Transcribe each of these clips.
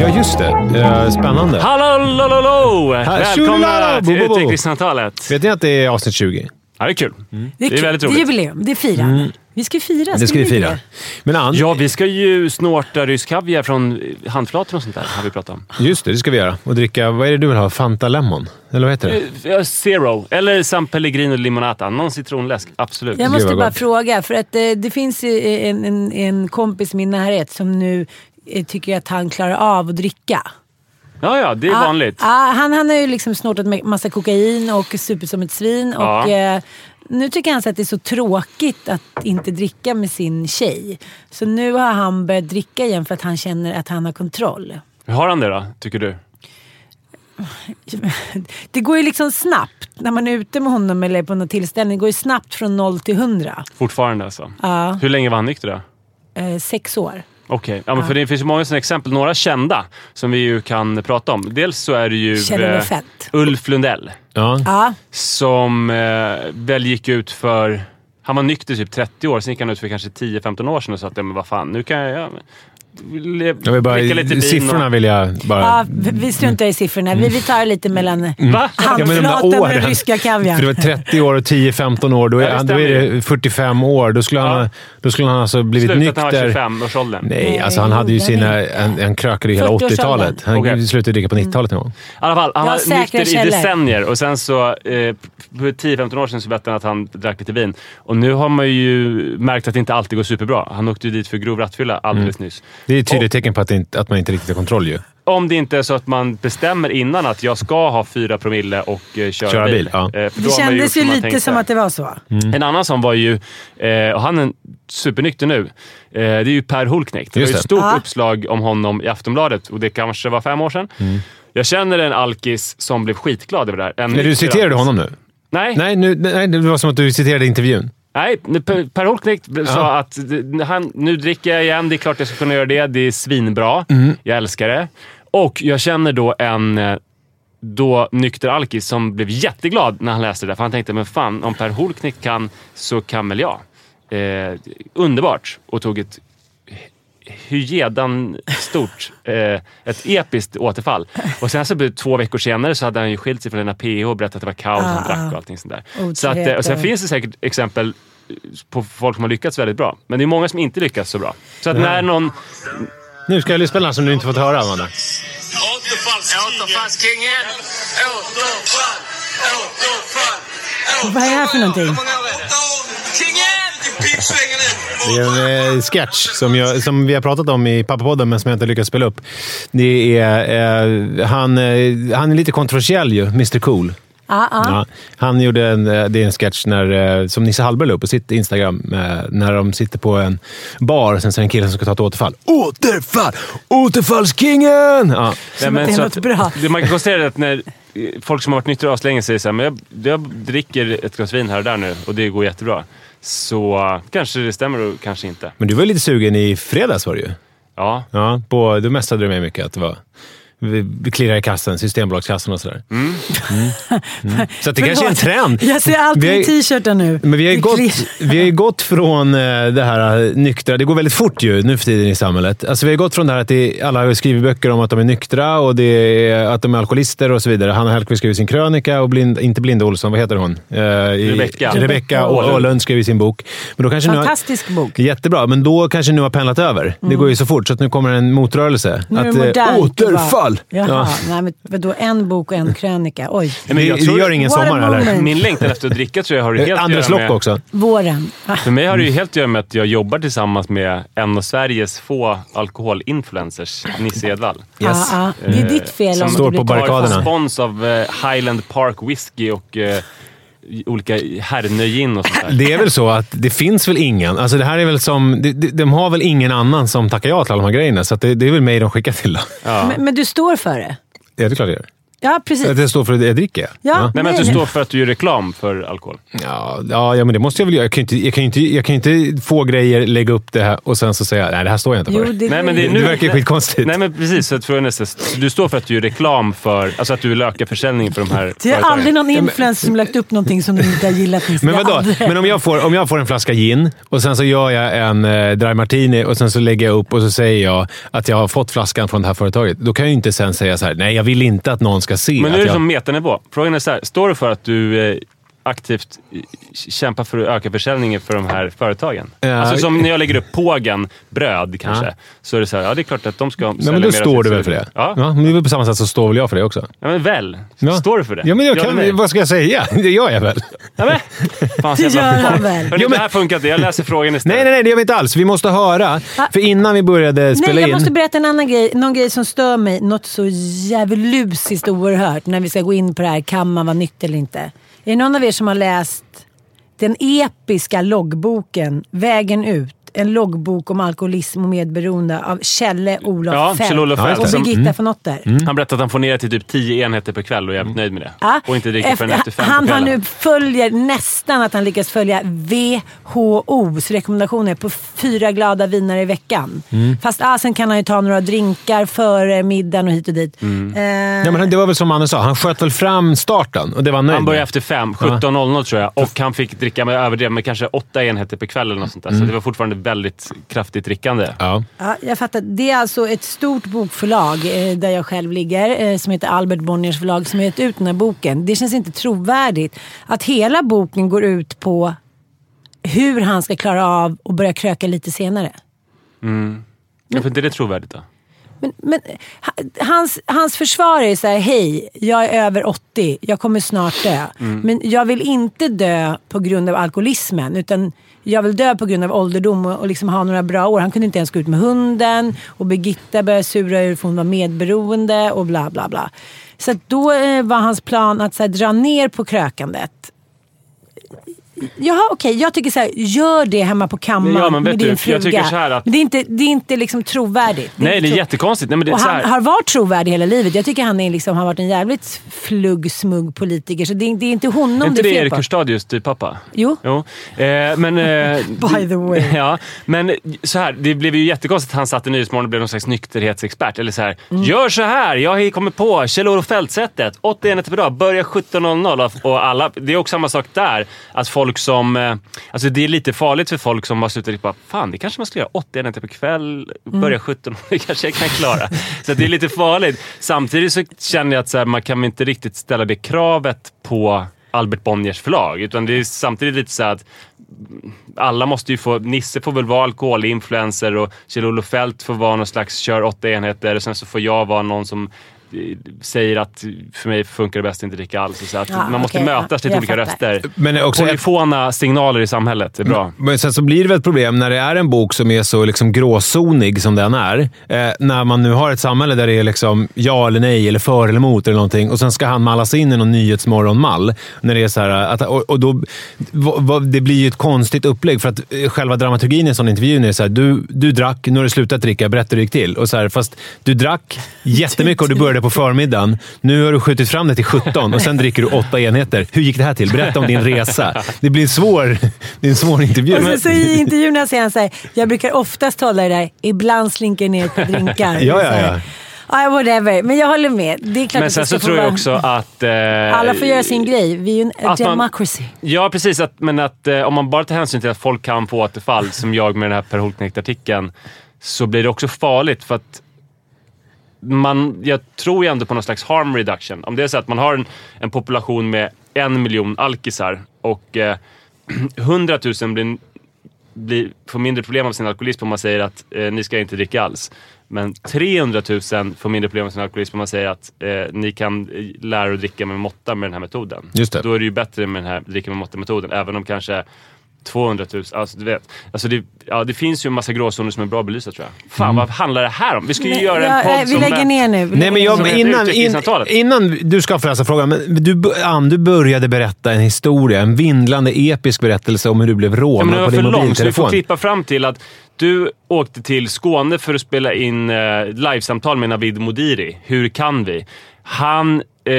Ja, just det. Eh, Spännande. Hallå, lololo! Välkomna till. Utvecklingssamtalet. Vet ni att det är avsnitt 20? Ja, det är kul. Det är, Det är kul. väldigt Det är roligt. jubileum. Det är firande. Vi ska ju fira. Det ska vi fira. det? Men Ann, Ja, vi ska ju snorta rysk kaviar från handflator och sånt där, har vi pratat om. just det, det ska vi göra. Och dricka, vad är det du vill ha? Fanta Lemon? Eller vad heter det? Eh, Zero, eller San Pellegrino Limonata. Någon citronläsk, absolut. Jag måste bara fråga, för att eh, det finns ju en, en, en kompis i min närhet som nu eh, tycker att han klarar av att dricka. Ja, ja, det är Ah, vanligt. ah, han, han har ju liksom snortat med massa kokain och supit som ett svin. Ja. Och, eh, nu tycker han så att det är så tråkigt att inte dricka med sin tjej. Så nu har han börjat dricka igen för att han känner att han har kontroll. Har han det då, tycker du? Det går ju liksom snabbt när man är ute med honom eller på någon tillställning. Det går ju snabbt från 0 till 100. Fortfarande alltså? Ja. Hur länge var han nykter då? Eh, sex år. Okej, ja, men för det finns ju många sådana exempel. Några kända som vi ju kan prata om. Dels så är det ju eh. Ulf Lundell Ja. Ja, som eh, väl gick ut för... Han var nykter typ 30 år, sen gick han ut för kanske 10-15 år sedan och sa att ja, men vad fan, nu kan jag... Ja, Jag vill bara, lite siffrorna och, vill jag bara... ja, vi- struntar i siffrorna. Vi, vi tar lite mellan Va? Ja, de där handflatan och åren. ryska kaviar. För det var 30 år och 10-15 år. Då Ja, är, det då är det 45 år. Då skulle, han, Ja. då skulle han alltså blivit Slutat när han var nykter. 25 års åldern. Nej, Nej, alltså han hade ju sina... den En, en krökade i hela 40-årsåldern. 80-talet. Han Okej. slutade dricka på 90-talet någon gång. I alla fall, han var nykter i källor. decennier och sen så eh, för 10-15 år sedan så berättade han att han drack lite vin. Och nu har man ju märkt att det inte alltid går superbra. Han åkte ju dit för grov rattfylla alldeles Mm. nyss. Det är ett tydligt Och- tecken på att, inte, att man inte riktigt har kontroll ju. Om det inte är så att man bestämmer innan att jag ska ha fyra promille och eh, köra, Köra bil, ja. Eh, för då Det kändes ju lite som att det var så. En annan som var ju, eh, och han är supernykter nu, eh, det är ju Per Holknekt. Det var ju ett stort Ja. uppslag om honom i Aftonbladet och det kanske var fem år sedan. Jag känner en alkis som blev skitglad över det här. En Men du alkis. honom nu? Nej, Nej, nu, nej, det var som att du citerade intervjun. Nej, Per, Holknekt sa att det- han, nu dricker jag igen, det är klart jag ska kunna göra det. Det är svinbra. Jag älskar det. Och jag känner då en eh, då nykter alkis som blev jätteglad när han läste det. För han tänkte, men fan, om Per Holknekt kan så kan väl jag. Eh, underbart. Och tog ett hyedan stort, eh, ett episkt återfall. Och sen så två veckor senare så hade han ju skilt sig från Lena PH och berättat att det var kaos, han Ah. drack och allting sånt där. Så att, eh, och sen finns det säkert exempel på folk som har lyckats väldigt bra. Men det är många som inte lyckas så bra. Så att när någon... Nu ska jag spela en som du inte fått höra, Amanda. Återfallskingen! Återfall! Återfall! Vad är det här för någonting? Det är en eh, sketch som, jag, som vi har pratat om i Pappapodden, men som jag inte lyckats spela upp. Det är, eh, han, eh, han är lite kontroversiell ju, Mr Cool. Ja, ja. Ja, han gjorde en, eh, det är en sketch när, eh, som Nisse Hallberg la upp på sitt Instagram. eh, När de sitter på en bar och sen så är det en kille som ska ta ett återfall. Återfall! Återfallskingen! Ja. Som att det är så något bra. Det man kan konstatera att när folk som har varit nyktra aslänge säger såhär, men jag, jag dricker ett glas vin här och där nu och det går jättebra. Så kanske det stämmer och kanske inte. Men du var lite sugen i fredags var det ju. Ja, Ja, på, du mästade du mig mycket att det var... Klirrar i kassan, Systembolagskassan och sådär. Mm. Mm. Så att det kanske är en trend. Jag ser alltid har- i t-shirten nu. Men vi har, ju gått, vi har ju gått från eh, det här eh, nyktra. Det går väldigt fort ju nu för tiden i samhället. Alltså vi har gått från det här att det, alla skriver böcker om att de är nyktra och det är, att de är alkoholister och så vidare. Hanna Hellquist skrev sin krönika och blind, inte Blinda Olsson, vad heter hon? Eh, i- Rebecka. Rebecka Åhlund. Skrev sin bok. Men då kanske nu har, Fantastisk bok. Jättebra, men då kanske nu har pendlat över. Det går ju så fort, så att nu kommer en motrörelse. Nu är det att, eh, modernt att återfall! Öl. Jaha, Ja. nej men vadå en bok och en krönika? Oj. Nej, men Det, jag det tror- gör ingen sommar heller. Min längtan efter att dricka tror jag har det helt Anders att göra Lock med... också. Våren. Ah, För mig har det ju helt att göra med att jag jobbar tillsammans med en av Sveriges få alkoholinfluencers, Nisse Edvall. Yes. ah, ah. Det är ditt fel som om står du på blir torr. barrikaderna. Har spons av eh, Highland Park Whisky och eh, olika Hernö-gin och sånt där. Det är väl så att det finns väl ingen. Alltså det här är väl som, de, de, har väl ingen annan som tackar ja till alla de här grejerna. Så att det, det är väl mig de skickar till. Då. Ja. Men, men du står för det? Ja, det är klart jag gör. Ja, precis. Att det står för att jag dricker. Ja. Nej, men att du står för att du gör reklam för alkohol. Ja, ja, ja, men det måste jag väl göra. Jag kan ju inte, jag kan inte, jag kan inte få grejer, lägga upp det här och sen så säga nej, det här står jag inte för. Jo, det, Nej, men det är det nu- verkar ju skitkonstigt. Nej, men precis. Så att frågan är, du står för att du gör reklam för... Alltså att du vill öka försäljningen för de här det är företagen. aldrig någon influencer som lagt upp någonting som de inte har gillat. Men vadå? aldrig. Men om jag, får, om jag får en flaska gin och sen så gör jag en eh, dry martini och sen så lägger jag upp och så säger jag att jag har fått flaskan från det här företaget. Då kan jag ju inte sen säga så här: nej jag vill inte att någon ska se Men nu är det jag... som metanivå. Frågan är så här, står du för att du eh, aktivt kämpar för att öka försäljningen för de här företagen? Ja. Alltså som när jag lägger upp Pågen bröd kanske. Så är det så här, ja det är klart att de ska Nej, men då står du väl för det? Ja. ja men det är väl på samma sätt så står väl jag för det också. ja, men väl. Ja. Står du för det? Ja, men jag Ja kan, vad ska jag säga? Det gör jag väl? Ja, men. Fan, Det gör han väl. Men- Det här funkar inte. Jag läser frågan istället. Nej, nej, nej, det gör vi inte alls. Vi måste höra. För innan vi började spela Nej, jag in... måste berätta en annan grej. Någon grej som stör mig något så djävulusiskt oerhört när vi ska gå in på det här, kan man vara nykter eller inte? Är det någon av er som har läst den episka loggboken Vägen ut? En loggbok om alkoholism och medberoende av Kjelle Olof Ja, Fält Feldt. och Birgitta von Otter. Han berättar att han får ner till typ 10 enheter per kväll och är jävligt nöjd med det. Ja, Och inte dricker förrän efter fem han har nu följer nästan att han lyckas följa WHOs rekommendationer på fyra glada viner i veckan. Mm. Fast ah, sen kan han ju ta några drinkar före middagen och hit och dit. Mm. Eh, Ja, men det var väl som Anne sa, han sköt väl fram starten och det var han nöjd Han började med. efter fem, 17.00 tror jag. Och han fick dricka med överdrev med kanske åtta enheter per kväll eller något sånt där. Så det var fortfarande väldigt kraftigt drickande. Ja. Ja, jag fattar. Det är alltså ett stort bokförlag eh, där jag själv ligger eh, som heter Albert Bonniers förlag som har gett ut den här boken. Det känns inte trovärdigt att hela boken går ut på hur han ska klara av att börja kröka lite senare. Varför inte det är trovärdigt då? Men, men ha- hans, hans försvar är så här, hej, jag är över 80, jag kommer snart dö. Men jag vill inte dö på grund av alkoholismen, utan jag vill dö på grund av ålderdom och, och liksom ha några bra år. Han kunde inte ens gå ut med hunden och Birgitta började sura ur för hon var medberoende och bla bla bla. Så då eh, var hans plan att så här, dra ner på krökandet. Jaha, okej. Jag tycker så här, gör det hemma på kammaren Ja, men vet med du, din jag fruga. tycker så här att- Men det är inte, det är inte liksom trovärdigt. Nej, inte det är tro- jättekonstigt. Nej, men det är och han har varit trovärdig hela livet. Jag tycker han är liksom, har varit en jävligt flugg, smugg politiker. Så det, är- det är inte honom Är inte det det är fel Erik på. Hörstadius styvpappa? Jo. Jo. Eh, men... Eh, By the way. Ja, men så här, det blev ju jättekonstigt att han satt i Nyhetsmorgon och blev någon slags nykterhetsexpert. Eller så här, Mm. gör så här, jag har kommit på Kjell-Olof Feldt-sättet. 80 enheter per dag, börja 17.00 och- och alla... Det är också samma sak där. Att folk som... eh, Alltså det är lite farligt för folk som har slutat dricka. Fan, det kanske man ska göra. 80 enheter per kväll, Mm. börja 17 det kanske jag kan klara. Så det är lite farligt. Samtidigt så känner jag att så här, man kan inte riktigt ställa det kravet på Albert Bonniers förlag. Utan det är samtidigt lite så att alla måste ju få... Nisse får väl vara alkoholinfluencer och Kjell-Olof Feldt får vara någon slags kör åtta enheter och sen så får jag vara någon som säger att för mig funkar det bäst att inte dricka alls. Så att Ja, man måste okej, mötas ja, lite jag olika fattar. röster. Men också ett, Polyfona signaler i samhället är bra. men sen så blir det väl ett problem när det är en bok som är så liksom gråzonig som den är. Eh, när man nu har ett samhälle där det är liksom ja eller nej, eller för eller emot eller någonting och sen ska han mallas in i någon nyhetsmorgonmall. När det är så här, att, och, och då, va- va- det blir ju ett konstigt upplägg för att eh, själva dramaturgin i en sån intervju är så här, du, du drack, nu har du slutat dricka, berätta hur det gick till. Och så här, fast du drack jättemycket och du började på förmiddagen. Nu har du skjutit fram det till 17 och sen dricker du åtta enheter. Hur gick det här till? Berätta om din resa. Det blir en svår, det är en svår intervju. Och sen så i intervjuerna säger han så här, jag brukar oftast hålla det där, ibland slinker ner par drinkar. Ja, ja, Så ja. Ja, whatever. Men jag håller med. Det är klart Men att sen så tror jag också att... Eh, Alla får göra sin grej. Vi är ju en Att man- democracy. Ja, precis. Att, men att eh, om man bara tar hänsyn till att folk kan få återfall, som jag med den här Per Holknekt-artikeln, så blir det också farligt för att man, jag tror ju ändå på någon slags harm reduction. Om det är så att man har en, en population med en miljon alkisar och eh, 100 000 blir blir, får mindre problem av sin alkoholism om man säger att eh, ni ska inte dricka alls. Men 300 000 får mindre problem av sin alkoholism om man säger att eh, ni kan eh, lära er att dricka med måtta med den här metoden. Just det. Då är det ju bättre med den här dricka med måtta-metoden. Även om kanske 200 000, alltså du vet. Alltså det, ja, det finns ju en massa gråzoner som är bra belysta tror jag. Fan vad handlar det här om? Vi ska ju Nej, göra en podd eh, Vi som... lägger ner nu. Vi Nej, men jag, innan, in, innan du ska förresten fråga, men du, Ann, du började berätta en historia. En vindlande episk berättelse om hur du blev Ja, men rånad det var på för din långt, så vi får mobiltelefon. klippa fram till att du åkte till Skåne för att spela in eh, livesamtal med Navid Modiri. Hur kan vi? Han eh,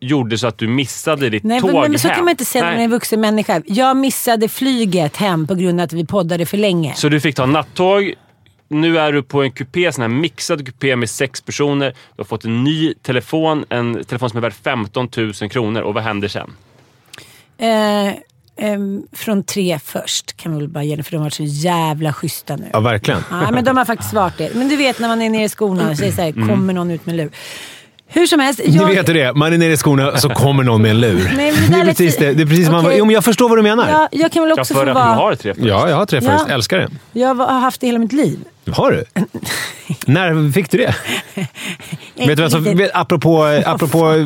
gjorde så att du missade ditt Nej, tåg men, men så hem. kan man inte säga när man är en vuxen människa. Jag missade flyget hem på grund av att vi poddade för länge. Så du fick ta nattåg. Nu är du på en kupé, sån här mixad kupé med sex personer. Du har fått en ny telefon, en telefon som är värd 15 000 kronor. Och vad händer sen? Eh, ehm, från tre först kan vi väl bara ge det, för de har varit så jävla schyssta nu. Ja, verkligen. Ja, men de har faktiskt varit det. Men du vet när man är nere i skorna och säger så här, kommer någon ut med lur. Hur som helst. Ni jag- vet hur det är. Man är nere i skorna så kommer någon med en lur. Nej, men det det är precis det. det är precis man, jo, men jag förstår vad du menar. Ja, jag kan väl Jag också för få att du vara... har tre först. Ja, jag har tre Ja. först. Älskar det. Jag har haft det hela mitt liv. Har du? När fick du det? vet du vem som, vet, apropå apropå eh,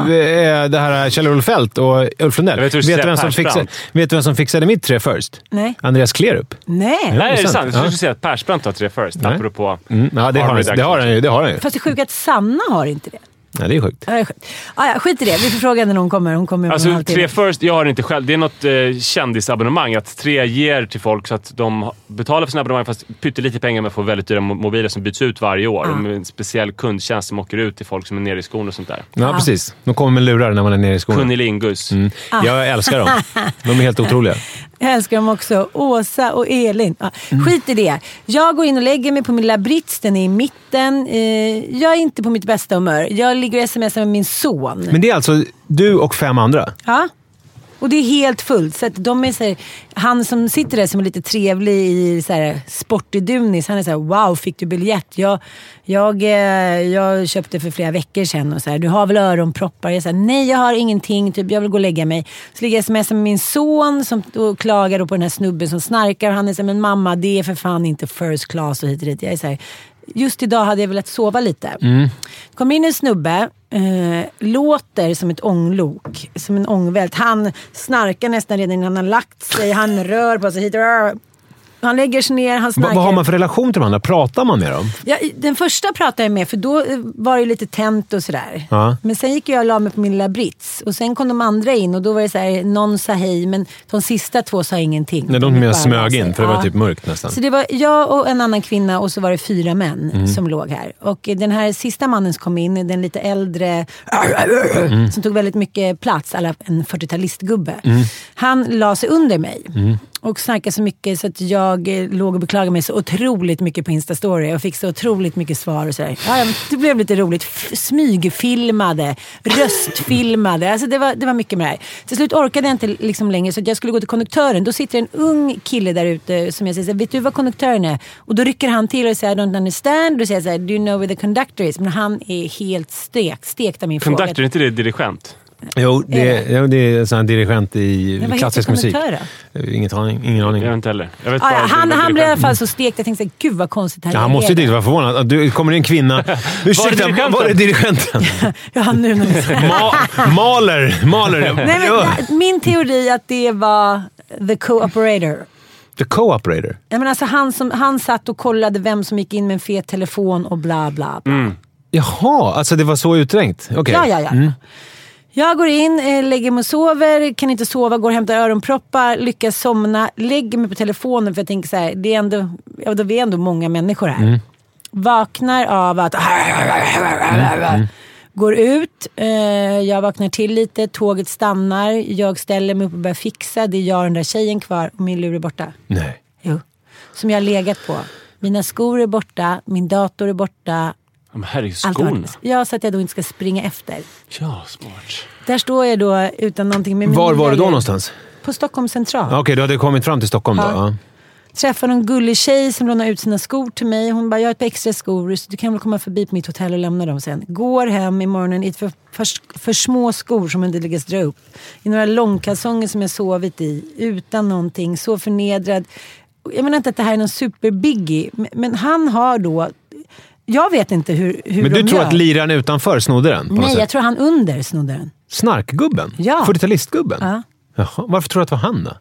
det här Kjell-Olof Feldt och Ulf Lundell. Jag vet vet, du vem som fixade, vet du vem som fixade mitt tre först? Nej. Andreas Klerup. Nej. Ja. Nej, är det sant? sant? Jag Ja. skulle säga att Persbrandt har tre first. Nej. Apropå... Mm, ja, det har, han, det, har han det har han ju. Fast det är sjukt att Sanna har inte det. Ja, det är sjukt. Ja, det är sjukt. Ah, ja, skit i det. Vi får fråga när hon kommer. Hon kommer Alltså, tre first, jag har det inte själv. Det är något eh, kändisabonnemang. Att tre ger till folk så att de betalar för sina abonnemang fast pyttelite pengar men får väldigt dyra mo- mobiler som byts ut varje år. Med en speciell kundtjänst som åker ut till folk som är nere i skon och sånt där. Ja, precis. De kommer med lurar när man är nere i skorna. Kunnilingus. Mm. Jag älskar dem. De är helt otroliga. Jag älskar dem också. Åsa och Elin. Ja. Skit i det. Jag går in och lägger mig på min lilla brits. Den är i mitten. Eh, jag är inte på mitt bästa humör. Jag ligger och smsar med min son. Men det är alltså du och fem andra? Ja. Och det är helt fullt. Så de är så här, han som sitter där som är lite trevlig i så här, sportig dunis, han är så här: wow fick du biljett? Jag, jag, eh, jag köpte för flera veckor sedan och så här, du har väl öronproppar? Jag säger nej jag har ingenting, typ, jag vill gå och lägga mig. Så ligger jag sms med min son som och klagar då på den här snubben som snarkar och han är så här, men mamma det är för fan inte first class och hit och dit. Jag är så här, just idag hade jag velat sova lite. Kom in en snubbe, eh, låter som ett ånglok, som en ångvält. Han snarkar nästan redan innan han har lagt sig. Han rör på sig hit och. Han lägger sig ner, han snarkar. vad har man för relation till de andra? Pratar man med dem? Ja, den första pratade jag med för då eh, var det lite tänt och sådär. Ja. Men sen gick jag och la mig på min lilla brits. Och sen kom de andra in och då var det så här, någon sa hej men de sista två sa ingenting. Nej, de mer bara smög in, för det var Ja. typ mörkt nästan. Så det var jag och en annan kvinna och så var det fyra män Mm. som låg här. Och den här sista mannen som kom in, den lite äldre, Mm. som tog väldigt mycket plats, alla en 40-talistgubbe. Mm. Han la sig under mig. Och snackade så mycket så att jag eh, låg och beklagade mig så otroligt mycket på Instastory. och fick så otroligt mycket svar och sådär. Ja, det blev lite roligt. F- smygfilmade, röstfilmade. Alltså det, var, det var mycket med det här. Till slut orkade jag inte liksom längre så att jag skulle gå till konduktören. Då sitter en ung kille där ute som jag säger så här, vet du vad konduktören är? Och då rycker han till och säger I don't understand. Då säger jag så här, do you know where the conductor is? Men han är helt stekt, stekt av min fråga. Conductor, är inte det dirigent? Jo, det, Är jo, det är en här dirigent i Men klassisk musik. Inget aning, ingen aning. Jag vet inte heller. Jag vet det han, var han blev i alla fall så stekt. Jag tänkte här, gud vad konstigt han Ja, han måste ju inte vara förvånad. Du kommer in kvinna. Ursäkta, dirigenten? var är dirigenten? Ja, nu när Ma maler, maler. Nej, men, min teori att det var the co-operator. The co-operator. Alltså, han, som, han satt och kollade vem som gick in med en fet telefon och bla bla bla. Jaha, alltså det var så utränkt? Okej. Ja, ja, ja. Jag går in, eh, lägger mig och sover, kan inte sova, går och hämtar öronproppar, lyckas somna, lägger mig på telefonen för jag tänker så här, det är ändå, ja, då är vi ändå många människor här. Vaknar av att Går ut, eh, jag vaknar till lite, tåget stannar, jag ställer mig upp och börjar fixa. Det är jag och den där tjejen kvar och min lur är borta. Nej. Jo. Som jag har legat på. Mina skor är borta, min dator är borta. Ja, Men herregud, skorna. Ja, så att jag då inte ska springa efter. Ja, smart. Där står jag då utan någonting med Var var du då någonstans? På Stockholm central. Ja, Okej, du hade kommit fram till Stockholm då? Ja. Ja. Träffade någon gullig tjej som lånade ut sina skor till mig. Hon bara, jag har ett par extra skor så du kan väl komma förbi på mitt hotell och lämna dem sen. Går hem i morgonen i ett för, för, för små skor som inte lyckas dra upp. I några långkalsonger som jag sovit i. Utan någonting. Så förnedrad. jag menar inte att det här är någon superbiggie, men, men han har då... Jag vet inte hur, hur Men de du tror gör. att liraren utanför snodde den? Nej, sätt? jag tror han under snodde den. Snarkgubben? Ja. 40-talistgubben? Ja. Jaha, varför tror du att det var han då?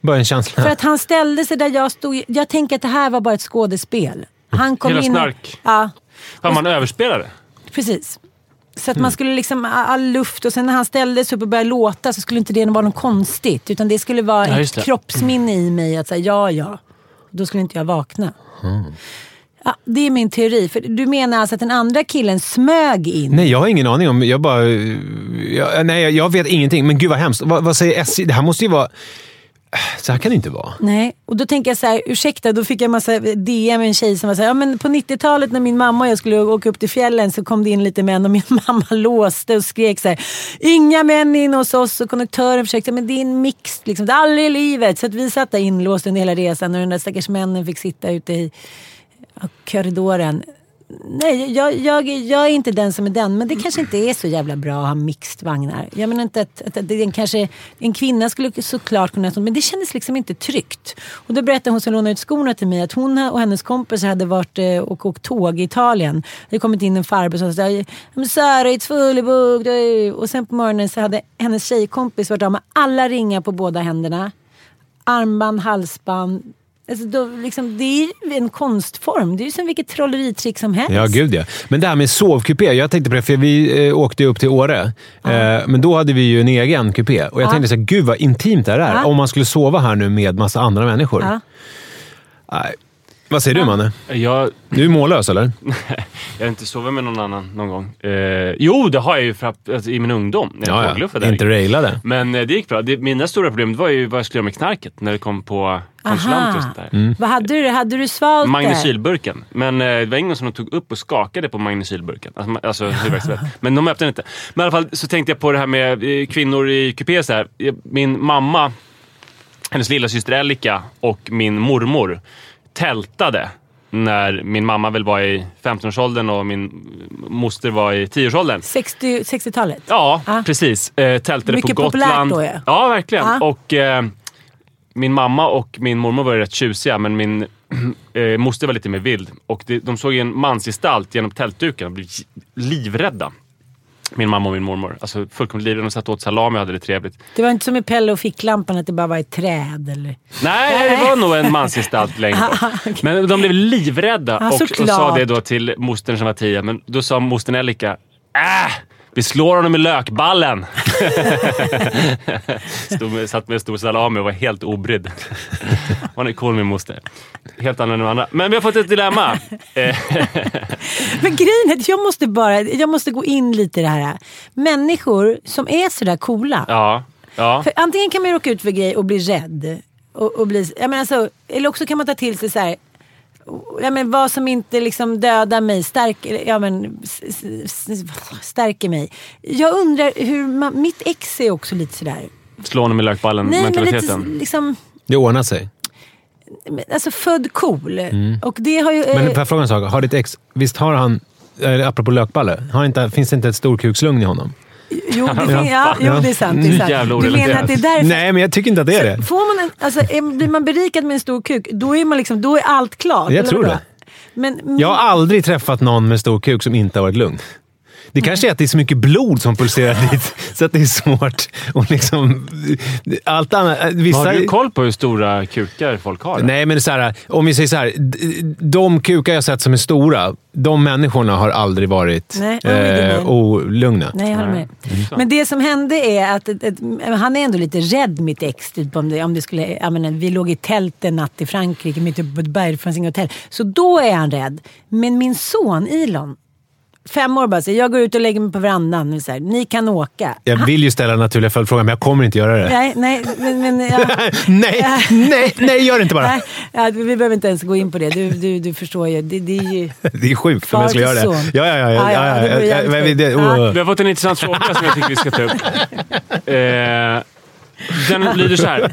Bara en känsla. För att han ställde sig där jag stod. Jag tänker att det här var bara ett skådespel. Han kom Hela in... snark. Ja, Fan, man överspelade. precis. Så att Mm. man skulle liksom all luft och sen när han ställde sig upp och började låta så skulle inte det vara något konstigt. Utan det skulle vara Ja, ett kroppsminne i mig att säga ja, ja. Då skulle inte jag vakna. Mm. Ja, det är min teori. För du menar alltså att den andra killen smög in? Nej, jag har ingen aning om... Jag bara... Jag, nej, jag vet ingenting. Men gud vad hemskt. Vad, vad säger SJ? Det här måste ju vara... Så här kan det inte vara. Nej, och då tänker jag så här, ursäkta, då fick jag massa DM med en tjej som var så här, ja men på 90-talet när min mamma och jag skulle åka upp till fjällen så kom det in lite män och min mamma låste och skrek så här, inga män in hos oss och konduktören försökte, men det är en mix, liksom, det är aldrig i livet. Så att vi satt där inlåsta under hela resan och den där stackars männen fick sitta ute i korridoren. Nej, jag, jag, jag är inte den som är den. Men det kanske inte är så jävla bra att ha mixed vagnar. Jag menar inte att, att, att det är en, kanske, en kvinna skulle såklart kunna... Men det kändes liksom inte tryggt. Och då berättade hon som lånade ut skorna till mig att hon och hennes kompisar hade varit eh, och åkt tåg i Italien. Det hade kommit in en farbror som sa Sara, it's fully booked. Eh, och sen på morgonen så hade hennes tjejkompis varit av med alla ringar på båda händerna. Armband, halsband. Alltså då, liksom, det är ju en konstform. Det är ju som vilket trolleritrick som helst. Ja, gud ja. Men det här med sovkupé. Jag tänkte på det, för vi eh, åkte upp till Åre. Eh, men då hade vi ju en egen kupé. Och jag Ja. tänkte så här, gud vad intimt det här är. Ja. Om man skulle sova här nu med massa andra människor. Nej. Vad säger du, Manne? Jag, Du är mållös, eller? jag har inte sovit med någon annan någon gång. Eh, jo, det har jag ju för, att- alltså, i min ungdom. När jag tågluffade. Inte railade. Men eh, det gick bra. Det, mina stora problem var ju vad jag skulle göra med knarket när det kom på konsulanter och sånt där. Mm. Vad hade du? Hade du svalt det? Magnesylburken. Men eh, det var ingen som de tog upp och skakade på magnesylburken. Alltså, alltså. Men de öppnade inte. Men i alla fall så tänkte jag på det här med eh, kvinnor i kupé. Så här. Eh, Min mamma, hennes lilla syster Elika och min mormor tältade när min mamma väl var i 15-årsåldern och min moster var i 10-årsåldern. 60 60-talet? Ja, Ja. precis. Eh, tältade Mycket på populärt Gotland. då, ja. Ja, verkligen. Ja. Och eh, min mamma och min mormor var rätt tjusiga, men min eh, moster var lite mer vild. Och det, de såg en mansgestalt genom tältduken och blev livrädda. Min mamma och min mormor. Alltså fullkomligt livrädda. De satt och åt salami och hade det trevligt. Det var inte som i Pelle och ficklampan att det bara var ett träd eller? Nej, det var nog en mansgestalt längre bort. Men de blev livrädda och, och sa det då till mostern som var tio. Men då sa mostern Elika, äh, vi slår honom i lökballen. Stod med, satt med en stor salami och var helt obrydd. Hon är cool min moster. Helt annorlunda än andra. Men vi har fått ett dilemma. Men grejen är att jag måste bara, jag måste gå in lite i det här. Människor som är sådär coola. ja, ja. För antingen kan man råka ut för grejer och bli rädd. Och, och bli, jag menar så, eller också kan man ta till sig så här. Ja, men vad som inte liksom dödar mig stärker, ja, men, stärker mig. Jag undrar hur man, mitt ex är också lite sådär. Slå honom i lökballen Nej men lite mentaliteten. liksom, Det ordnar sig. alltså född cool. Och det har ju... Men eh, får jag fråga en sak? Har ditt ex... Visst har han... eh, Apropå lökballe. Har inte, finns det inte ett storkukslugn i honom? Jo, det, fin- ja, jo, det är sant. Det är sant. Du menar att det är därför? Nej, men jag tycker inte att det är det. Får man en, alltså, blir man berikad med en stor kuk, då är, man liksom, då är allt klart. Jag tror det. Men, Jag har aldrig träffat någon med stor kuk som inte har varit lugn. Det kanske är att det är så mycket blod som pulserar dit, så att det är svårt. Och liksom, allt annat, vissa, Har du koll på hur stora kukar folk har? Nej, men det är så här, om vi säger så här. De kukar jag sett som är stora, de människorna har aldrig varit Nej, eh, olugna. Nej, jag håller med. Mm. Men det som hände är att ett, ett, han är ändå lite rädd, mitt ex. Typ, om det, om det skulle, jag menar, vi låg i tält en natt i Frankrike, mitt uppe på ett berg, det fanns inget hotell. Så då är han rädd. Men min son Elon, fem år bara, så jag går ut och lägger mig på verandan. Och så här, Ni kan åka. Jag vill ju ställa en naturlig följdfråga, men jag kommer inte göra det. Nej, nej, men... men ja. nej, nej, nej, gör det inte bara. Nej, ja, vi behöver inte ens gå in på det. Du, du, du förstår ju. Det, det är ju... Det är sjukt om jag skulle göra det. Ja, ja, ja. ja, Ja, ja, ja, ja, men det- Ja. oh. Vi har fått en intressant fråga som jag tycker vi ska ta upp. Eh, den lyder så här.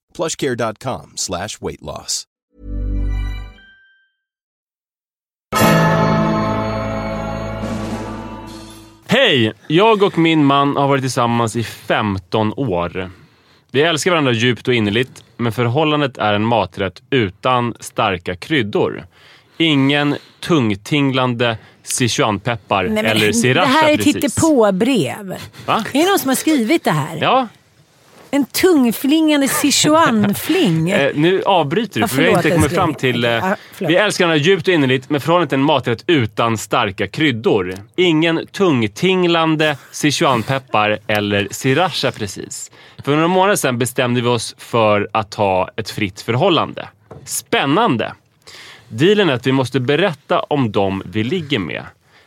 plushcare.com slash weight loss. Hej! Jag och min man har varit tillsammans i 15 år. Vi älskar varandra djupt och innerligt, men förhållandet är en maträtt utan starka kryddor. Ingen tungtinglande Sichuanpeppar Nej, men eller Det sriracha här är precis. hittepå-brev. Va? Är det någon som har skrivit det här? Ja, En tungflingande Sichuan-fling. eh, nu avbryter du för vi har inte kommit fram till... Eh, förlåt. vi älskar varandra djupt och innerligt, men förhållandet är en maträtt utan starka kryddor. Ingen tungtinglande Sichuanpeppar eller sriracha precis. För några månader sedan bestämde vi oss för att ha ett fritt förhållande. Spännande! Dealen är att vi måste berätta om dem vi ligger med.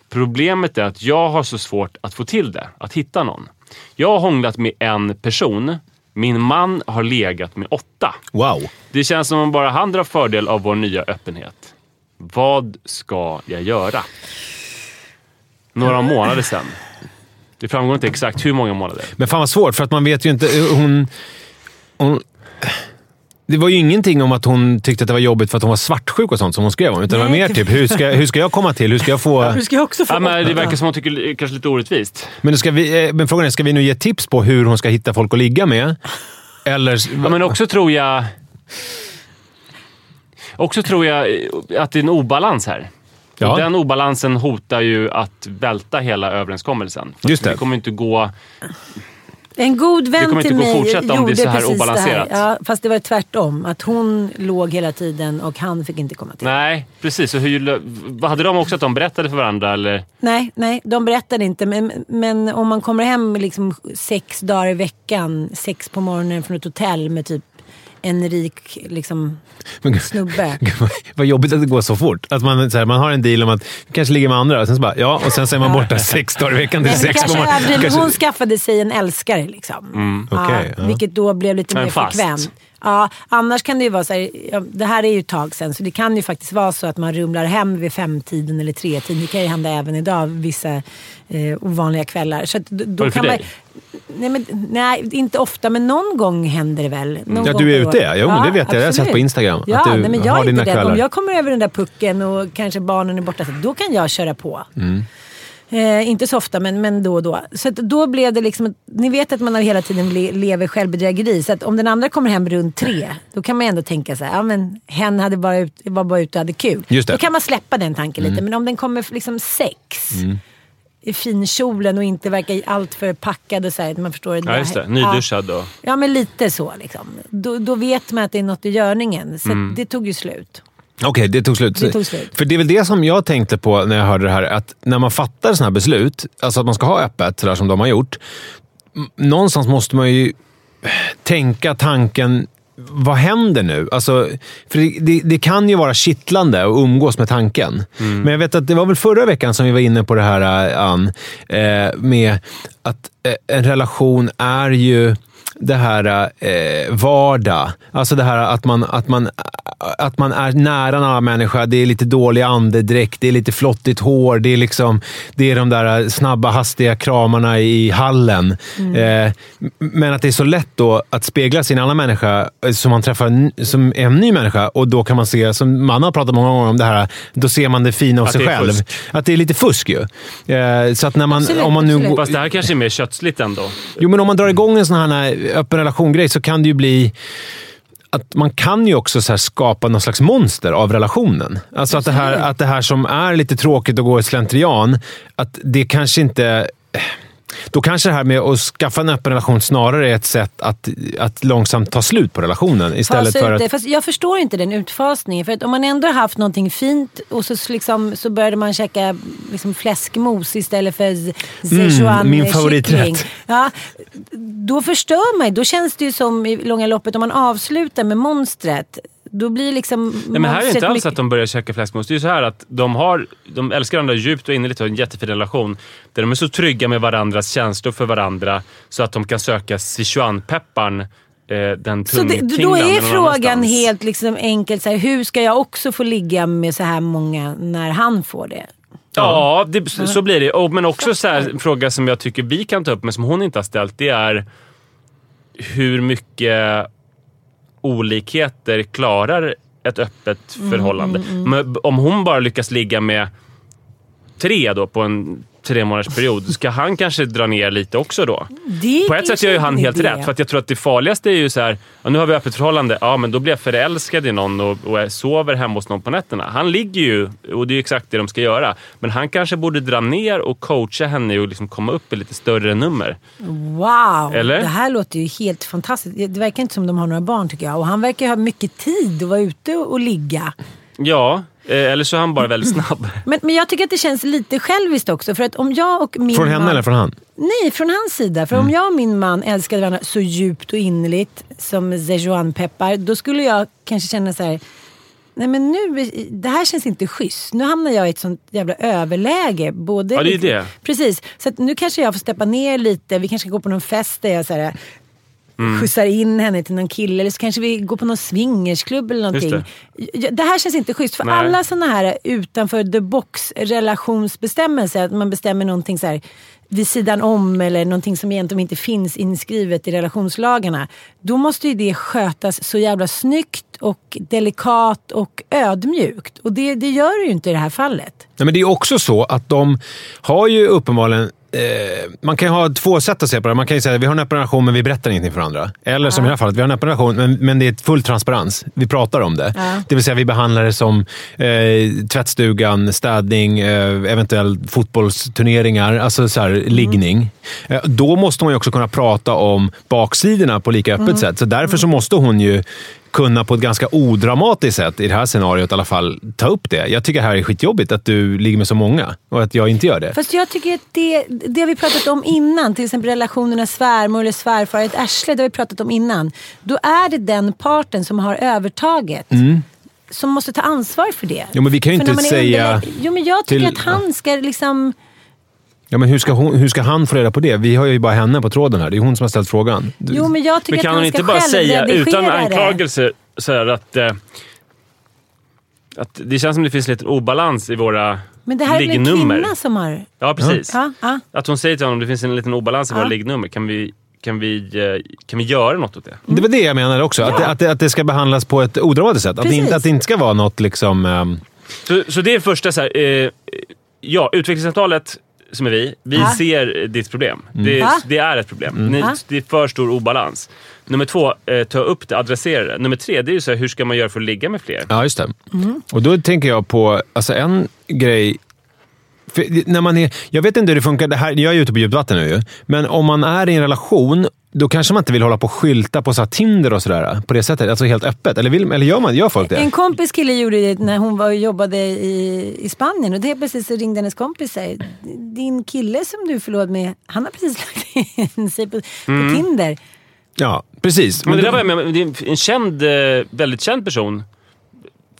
Problemet är att jag har så svårt att få till det, att hitta någon. Jag har hånglat med en person. Min man har legat med åtta. Wow. Det känns som om bara han drar fördel av vår nya öppenhet. Vad ska jag göra? Några månader sedan. Det framgår inte exakt hur många månader. Men fan vad svårt, för att man vet ju inte... Hon, hon, det var ju ingenting om att hon tyckte att det var jobbigt för att hon var svartsjuk och sånt som hon skrev om. Utan det var Nej, mer typ, hur ska, hur ska jag komma till? Hur ska jag få... Du ska ju också få Ja, men det verkar som hon tycker det är kanske lite orättvist. Men, ska vi, eh, men frågan är, ska vi nu ge tips på hur hon ska hitta folk att ligga med? Eller... Ja, men också tror jag... Också tror jag att det är en obalans här. Ja. Och Den obalansen hotar ju att välta hela överenskommelsen. För Just att det. Det kommer inte gå... En god Det vän kommer inte till gå att mig fortsätta om det är gjorde så här precis obalanserat. det här. Ja, fast det var tvärtom. Att hon låg hela tiden och han fick inte komma till. Nej, precis. Så hur, hade de också att de berättade för varandra? Eller? Nej, nej, de berättade inte. Men, men om man kommer hem liksom sex dagar i veckan, sex på morgonen från ett hotell med typ en rik liksom, Men- snubbe. Vad- jobbigt att det går så fort. Att man, så här, man har en deal om att vi kanske ligger med andra och sen så bara ja, och sen så är man borta sex dagar i veckan till sex på morgonen. Hon skaffade sig en älskare liksom. okej, ja. Vilket då blev lite Men mer fast. frekvent. Ja, annars kan det ju vara så här, ja, det här är ju ett tag sedan, så det kan ju faktiskt vara så att man rumlar hem vid femtiden eller tretiden. Det kan ju hända även idag, vissa eh, ovanliga kvällar. Så då, då det för kan man, dig? nej, men, nej, inte ofta, men någon gång händer det väl. Någon Ja, du är ute, ja. Jo, men det vet jag. Jag har sett på Instagram Ja, att du nej, men jag har dina kvällar. Om jag kommer över den där pucken och kanske barnen är borta, så då kan jag köra på. Eh, inte så ofta, men, men då och då. Så då blev det liksom, ni vet att man hela tiden le, lever självbedrägeri. Så att om den andra kommer hem runt tre, då kan man ändå tänka så här, ja men hen hade bara ut, var bara ute och hade kul. Just det. Då kan man släppa den tanken lite. Men om den kommer liksom sex i finkjolen och inte verkar alltför packad och så här, man förstår. Ja, just det. Ja. Nyduschad och... Ja, men lite så liksom. Då, då vet man att det är något i görningen. Så att det tog ju slut. Okej, det tog slut. Det tog slut. För det är väl det som jag tänkte på när jag hörde det här. Att när man fattar sådana här beslut, alltså att man ska ha öppet, sådär som de har gjort. Någonstans måste man ju tänka tanken, vad händer nu? Alltså, för det, det, det kan ju vara kittlande att umgås med tanken. Men jag vet att det var väl förra veckan som vi var inne på det här, Ann, eh, med att eh, en relation är ju det här eh, vardag. Alltså det här att man, att, man, att man är nära en annan människa. Det är lite dålig andedräkt, det är lite flottigt hår. Det är, liksom, det är de där snabba, hastiga kramarna i hallen. Eh, men att det är så lätt då att spegla sin annan människa eh, som man träffar som en ny människa. Och då kan man se, som man har pratat många gånger om det här, då ser man det fina hos sig själv. fusk. Att det är lite fusk ju. Eh, så att när man, Absolut, om man nu absolut. Fast det här kanske är mer kötsligt ändå. Jo, men om man drar igång en sån här öppen relation-grej så kan det ju bli att man kan ju också skapa någon slags monster av relationen. Alltså att det, här, att det här som är lite tråkigt och går i slentrian, att det kanske inte... Då kanske det här med att skaffa en öppen relation snarare är ett sätt att, att långsamt ta slut på relationen. Istället Fasa för det. att... Fast jag förstår inte den utfasningen. För att om man ändå har haft någonting fint och så, liksom, så började man käka liksom fläskmos istället för Sichuan Mm, min favoriträtt. kyckling. Ja, då förstör man. Då känns det ju som i långa loppet om man avslutar med monstret. Då blir liksom Nej, men här är det inte alls mycket- att de börjar käka fläskmos. Det är ju så här att de, har, de älskar varandra djupt och innerligt och har en jättefin relation. Där de är så trygga med varandras känslor för varandra så att de kan söka Sichuanpepparn, eh, den Så det, då är frågan helt liksom enkelt så här, hur ska jag också få ligga med så här många när han får det? Ja, det, så blir det. Och, men också så här, en fråga som jag tycker vi kan ta upp, men som hon inte har ställt, det är hur mycket olikheter klarar ett öppet Mm, förhållande? Men om hon bara lyckas ligga med tre då på en tre månaders period, ska han kanske dra ner lite också då? Det På ett sätt gör ju han helt idé. rätt. För att jag tror att det farligaste är ju så här, ja, nu har vi öppet förhållande, ja men då blir jag förälskad i någon och, och sover hemma hos någon på nätterna. Han ligger ju, och det är ju exakt det de ska göra. Men han kanske borde dra ner och coacha henne och liksom komma upp i lite större nummer. Wow, Eller? det här låter ju helt fantastiskt. Det verkar inte som de har några barn tycker jag. Och han verkar ha mycket tid att vara ute och ligga. Ja, eller så är han bara väldigt snabb. Men, men jag tycker att det känns lite själviskt också. För att om jag och min Från henne man... eller från han? Nej, från hans sida. För om jag och min man älskade varandra så djupt och innerligt som Zejuan-peppar, då skulle jag kanske känna så här. Nej men nu, det här känns inte schysst. Nu hamnar jag i ett sånt jävla överläge. Både Ja, det är liksom- det. Precis. Så att nu kanske jag får steppa ner lite. Vi kanske ska gå på någon fest där jag så här, Mm. skjutsar in henne till någon kille. Eller så kanske vi går på någon swingersklubb eller någonting. Det. det här känns inte schysst. För Nej. alla sådana här utanför the box relationsbestämmelser, att man bestämmer någonting så här vid sidan om eller någonting som egentligen inte finns inskrivet i relationslagarna. Då måste ju det skötas så jävla snyggt och delikat och ödmjukt. Och det, det gör det ju inte i det här fallet. Nej, men det är också så att de har ju uppenbarligen... Eh, man kan ju ha två sätt att se på det. Man kan ju säga att vi har en öppen relation men vi berättar ingenting för varandra. Eller som i det här fallet, vi har en öppen relation men, men det är full transparens. Vi pratar om det. Ja. Det vill säga vi behandlar det som eh, tvättstugan, städning, eh, eventuellt fotbollsturneringar, alltså så här, liggning. Eh, då måste hon ju också kunna prata om baksidorna på lika öppet sätt. Så därför så måste hon ju kunna på ett ganska odramatiskt sätt, i det här scenariot i alla fall, ta upp det. Jag tycker det här är skitjobbigt att du ligger med så många och att jag inte gör det. Fast jag tycker att det, det har vi pratat om innan. Till exempel relationerna svärmor eller svärfar, ett arsle, det har vi pratat om innan. Då är det den parten som har övertaget. Som måste ta ansvar för det. Mm. Jo, men vi kan ju För inte säga underlä- Jo, men jag tycker till- att han ska liksom... Ja, men hur, ska hon, hur ska han få reda på det? Vi har ju bara henne på tråden här. Det är hon som har ställt frågan. Jo, men jag tycker Men att kan han hon ska inte bara säga utan det. anklagelser så här att, eh, att det känns som det finns lite obalans i våra Men det här är väl en kvinna som har... Ja, precis. Ja, ja. Att hon säger till honom att det finns en liten obalans i våra Ja. liggnummer. Kan vi, kan, vi, eh, kan vi göra något åt det? Det var det jag menade också. Att, det, att, att det ska behandlas på ett odramatiskt sätt. Att det, inte, att det inte ska vara något liksom... ehm, Så, så det är första så här, eh, ja, utvecklingssamtalet som är vi, vi Ja. ser ditt problem. Det, Ja. det är ett problem. Ni, Ja. det är för stor obalans. Nummer två, eh, ta upp det, adressera det. Nummer tre, det är ju så här, hur ska man göra för att ligga med fler? Ja, just det. Mm. Och då tänker jag på alltså en grej. För när man är, jag vet inte hur det funkar. Det här, jag är ute på djupt vatten nu ju. Men om man är i en relation, då kanske man inte vill hålla på och skylta på så här Tinder och sådär. På det sättet. Alltså helt öppet. Eller, vill, eller gör, man, gör folk det? En kompis kille gjorde det när hon var jobbade i, i Spanien och det precis så ringde hennes kompis och säger Din kille som du förlovat med, han har precis lagt in sig på, på Tinder. Ja, precis. Men det då- där var jag med, det en känd, eh, väldigt känd person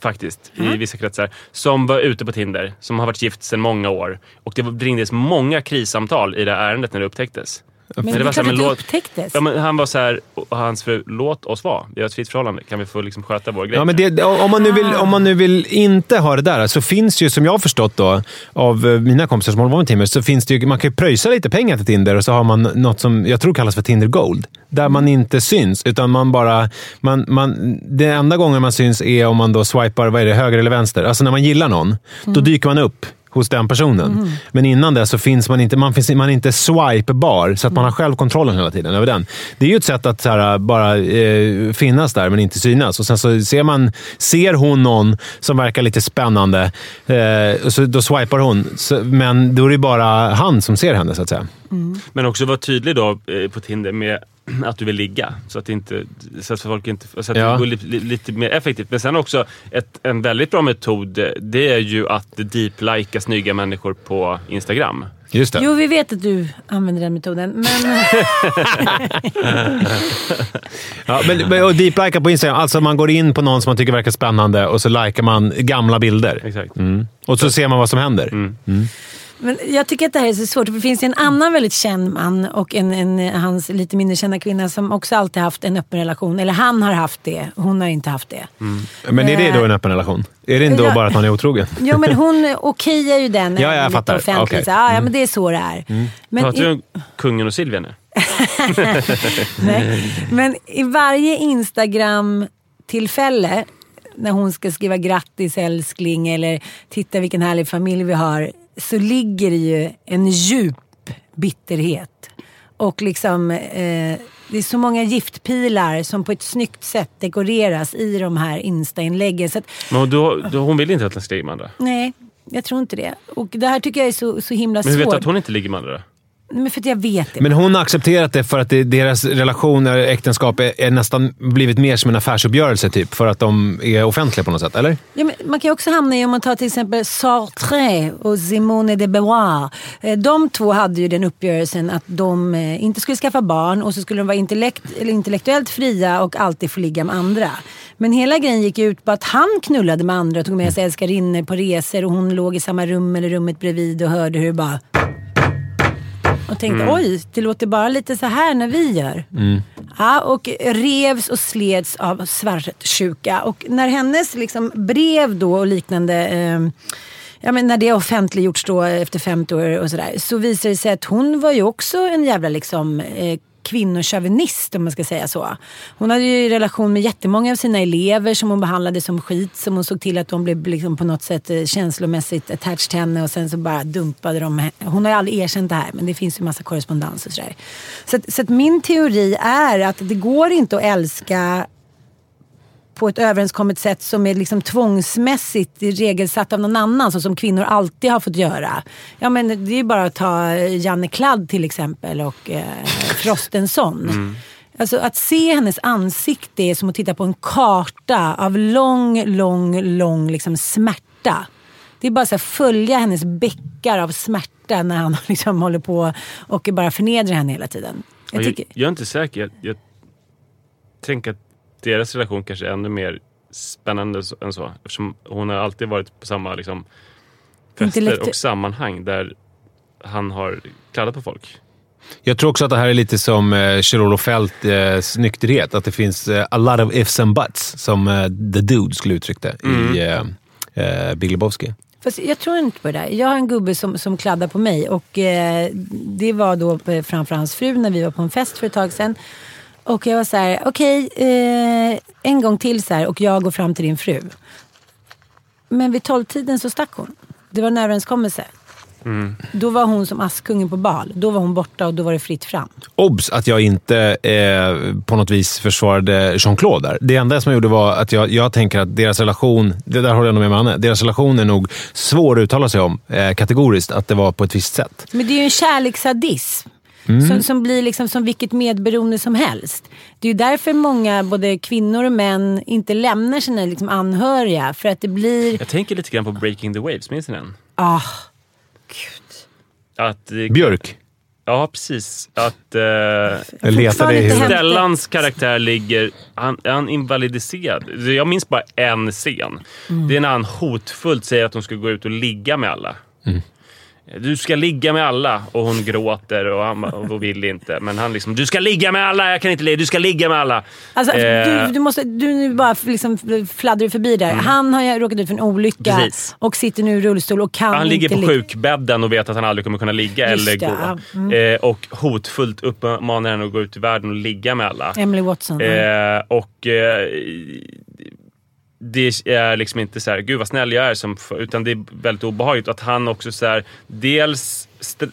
faktiskt, i vissa kretsar, som var ute på Tinder, som har varit gift sedan många år. Och det ringdes många krissamtal i det här ärendet när det upptäcktes. Men det det är var så klart här, att men låt- upptäcktes. Ja, men han var så här, och hans fru, låt oss vara. Vi har ett fritt förhållande. Kan vi få liksom sköta vår grej? Ja, men det, om, man nu vill, om man nu vill inte ha det där, så finns ju, som jag har förstått då, av eh, mina kompisar som håller på med Tinder, så finns det ju, man kan ju pröjsa lite pengar till Tinder och så har man något som jag tror kallas för Tinder Gold. Där man inte syns, utan man bara... Man, man, det enda gången man syns är om man då swipar vad är det, höger eller vänster. Alltså när man gillar någon, då dyker man upp hos den personen. Men innan det så finns man inte, man finns, man är inte swipebar, så att man har själv kontrollen hela tiden över den. Det är ju ett sätt att så här, bara eh, finnas där, men inte synas. Och sen så ser, man, ser hon någon som verkar lite spännande, eh, så då swipar hon. Så, men då är det bara han som ser henne, så att säga. Men också vara tydlig då eh, på Tinder med att du vill ligga. Så att, det inte, så att folk inte... Så att Ja. det går lite, lite mer effektivt. Men sen också, ett, en väldigt bra metod det är ju att deep-lika snygga människor på Instagram. Just det. Jo, vi vet att du använder den metoden, men... Ja, men, men, och deep-lika på Instagram, alltså man går in på någon som man tycker verkar spännande och så likar man gamla bilder. Exakt. Mm. Och så ser man vad som händer. Men jag tycker att det här är så svårt. för Det finns en annan väldigt känd man och en, en, hans lite mindre kända kvinna som också alltid haft en öppen relation. Eller han har haft det, hon har inte haft det. Men är det då en öppen relation? Är det inte då Ja. bara att man är otrogen? Jo, men hon okejar ju den. Ja, jag fattar. Okej. Så, ja, men det är så det är. Men Pratar du om kungen och Silvia nu? nej, men i varje Instagram-tillfälle när hon ska skriva grattis älskling eller titta vilken härlig familj vi har så ligger det ju en djup bitterhet. Och liksom, eh, det är så många giftpilar som på ett snyggt sätt dekoreras i de här Insta-inläggen. Så att, Men då, då, hon vill inte att den ska ligga med andra. nej, jag tror inte det. Och det här tycker jag är så, så himla Men hur vet svårt. du att hon inte ligger med andra? Men för att jag vet det. Men hon har accepterat det för att det, deras relation, eller äktenskap, är, är nästan blivit mer som en affärsuppgörelse typ. För att de är offentliga på något sätt, eller? Ja, men man kan ju också hamna i, om man tar till exempel Sartre och Simone de Beauvoir. Eh, De två hade ju den uppgörelsen att de eh, inte skulle skaffa barn och så skulle de vara intellekt, eller intellektuellt fria och alltid få ligga med andra. Men hela grejen gick ut på att han knullade med andra och tog med sig älskarinnor på resor och hon låg i samma rum eller rummet bredvid och hörde hur det bara... Och tänkte oj, det låter bara lite så här när vi gör. Ja, och revs och sleds av svartsjuka. Och när hennes liksom brev då och liknande, eh, ja, men när det offentliggjorts då efter 50 år och sådär, så visar det sig att hon var ju också en jävla liksom eh, kvinnocharvinist om man ska säga så. Hon hade ju relation med jättemånga av sina elever som hon behandlade som skit. Som hon såg till att de blev liksom på något sätt eh, känslomässigt attached till henne och sen så bara dumpade de Hon har ju aldrig erkänt det här men det finns ju massa korrespondens och sådär. Så, att, så att min teori är att det går inte att älska på ett överenskommet sätt som är liksom tvångsmässigt regelsatt av någon annan, så som kvinnor alltid har fått göra. Ja, men det är bara att ta Janne Kladd till exempel och eh, Frostenson. Alltså att se hennes ansikte är som att titta på en karta av lång, lång, lång liksom smärta. Det är bara att följa hennes bäckar av smärta när han liksom håller på och bara förnedrar henne hela tiden. Jag Jag, jag är inte säker. Jag, jag tänker att deras relation kanske är ännu mer spännande än så. Eftersom hon har alltid varit på samma liksom, fester och sammanhang där han har kladdat på folk. Jag tror också att det här är lite som eh, Kjell-Olof Feldts nykterhet. Att det finns eh, a lot of ifs and buts, som eh, The Dude skulle uttryckt det i eh, eh, Big Lebowski. Fast jag tror inte på det där. Jag har en gubbe som, som kladdar på mig och eh, det var då eh, framför hans fru när vi var på en fest för ett tag sedan. Och jag var så här, okej, eh, en gång till så här och jag går fram till din fru. Men vid tolvtiden så stack hon. Det var en överenskommelse. Då var hon som Askungen på bal. Då var hon borta och då var det fritt fram. Obs! Att jag inte eh, på något vis försvarade Jean-Claude där. Det enda som jag gjorde var att jag, jag tänker att deras relation, det där håller jag nog med Manne, deras relation är nog svår att uttala sig om eh, kategoriskt, att det var på ett visst sätt. Men det är ju en kärlekssadism. Som, som blir liksom som vilket medberoende som helst. Det är ju därför många, både kvinnor och män, inte lämnar sina liksom anhöriga. För att det blir... Jag tänker lite grann på Breaking the Waves, minns ni den? Ah, gud. Att, Björk. Ja, precis. Att eh, Stellans karaktär ligger... Han, är han invalidiserad? Jag minns bara en scen. Det är när han hotfullt säger att hon ska gå ut och ligga med alla. Du ska ligga med alla. Och hon gråter och, han, och vill inte. Men han liksom, du ska ligga med alla, jag kan inte ligga. Du ska ligga med alla. Alltså, Eh, du, du, måste, du nu bara liksom fladdrar förbi där. Han har råkat ut för en olycka Mm. Precis. och sitter nu i rullstol och kan Han ligger inte på ligga- sjukbädden och vet att han aldrig kommer kunna ligga Just eller det, gå. Mm. Eh, och hotfullt uppmanar henne att gå ut i världen och ligga med alla. Emily Watson. Eh, och eh, det är liksom inte så här, gud vad snäll jag är, som, utan det är väldigt obehagligt. Att han också så här, dels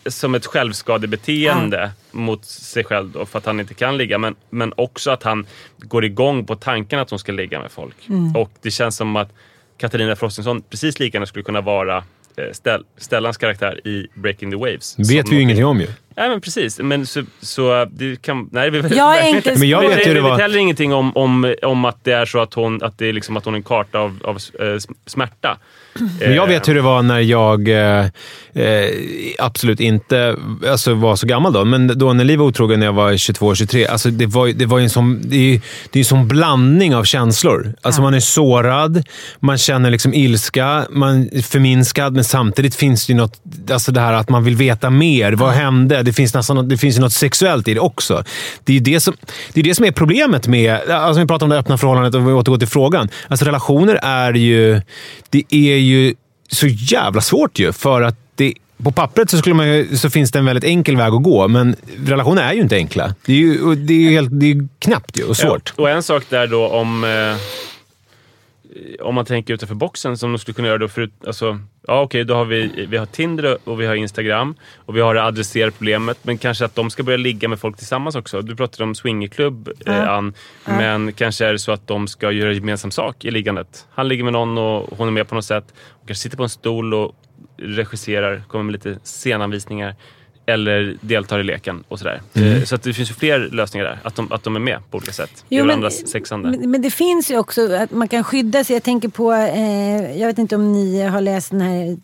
som ett självskadebeteende mot sig själv då, för att han inte kan ligga, men, men också att han går igång på tanken att hon ska ligga med folk. Och det känns som att Katarina Frostenson precis lika gärna skulle kunna vara eh, Stell, Stellans karaktär i Breaking the Waves. vet vi ju ingenting om ju. Nej men precis. Men så, så det kan... Nej, vi, Jag är inte- Men jag vi, vet ju vi det var- vet heller ingenting om, om, om att det är så att hon, att det är liksom att hon är en karta av, av eh, smärta. Men jag vet hur det var när jag eh, absolut inte alltså, var så gammal då, men då när Liv var otrogen när jag var 22-23. Alltså, det var, det var ju en sån, det är, ju- det är en sån blandning av känslor. Alltså, Man är sårad, man känner liksom ilska, man är förminskad, men samtidigt finns det ju något, alltså det här att man vill veta mer. Vad hände? Det finns, nästan, det finns ju något sexuellt i det också. Det är ju det som, det, är det som är problemet med... Alltså vi pratar om det öppna förhållandet och vi återgår till frågan. Alltså relationer är ju... Det är ju så jävla svårt ju, för att det, på pappret så, skulle man ju, så finns det en väldigt enkel väg att gå, men relationer är ju inte enkla. Det är ju, det är ju helt, det är knappt ju, och svårt. Ja, och en sak där då om... Eh, om man tänker utanför boxen som de skulle kunna göra då förut. Alltså, ja okej, då har vi, vi har Tinder och vi har Instagram och vi har det adresserar problemet. Men kanske att de ska börja ligga med folk tillsammans också. Du pratade om swingerklubb, eh, Ann. Men kanske är det så att de ska göra gemensam sak i liggandet. Han ligger med någon och hon är med på något sätt. Och kanske sitter på en stol och regisserar, kommer med lite scenanvisningar. Eller deltar i leken och sådär. Eh, Så att det finns ju fler lösningar där. Att de, att de är med på olika sätt. I Jo, men, varandras sexande. men, men det finns ju också att man kan skydda sig. Jag tänker på, eh, jag vet inte om ni har läst den här,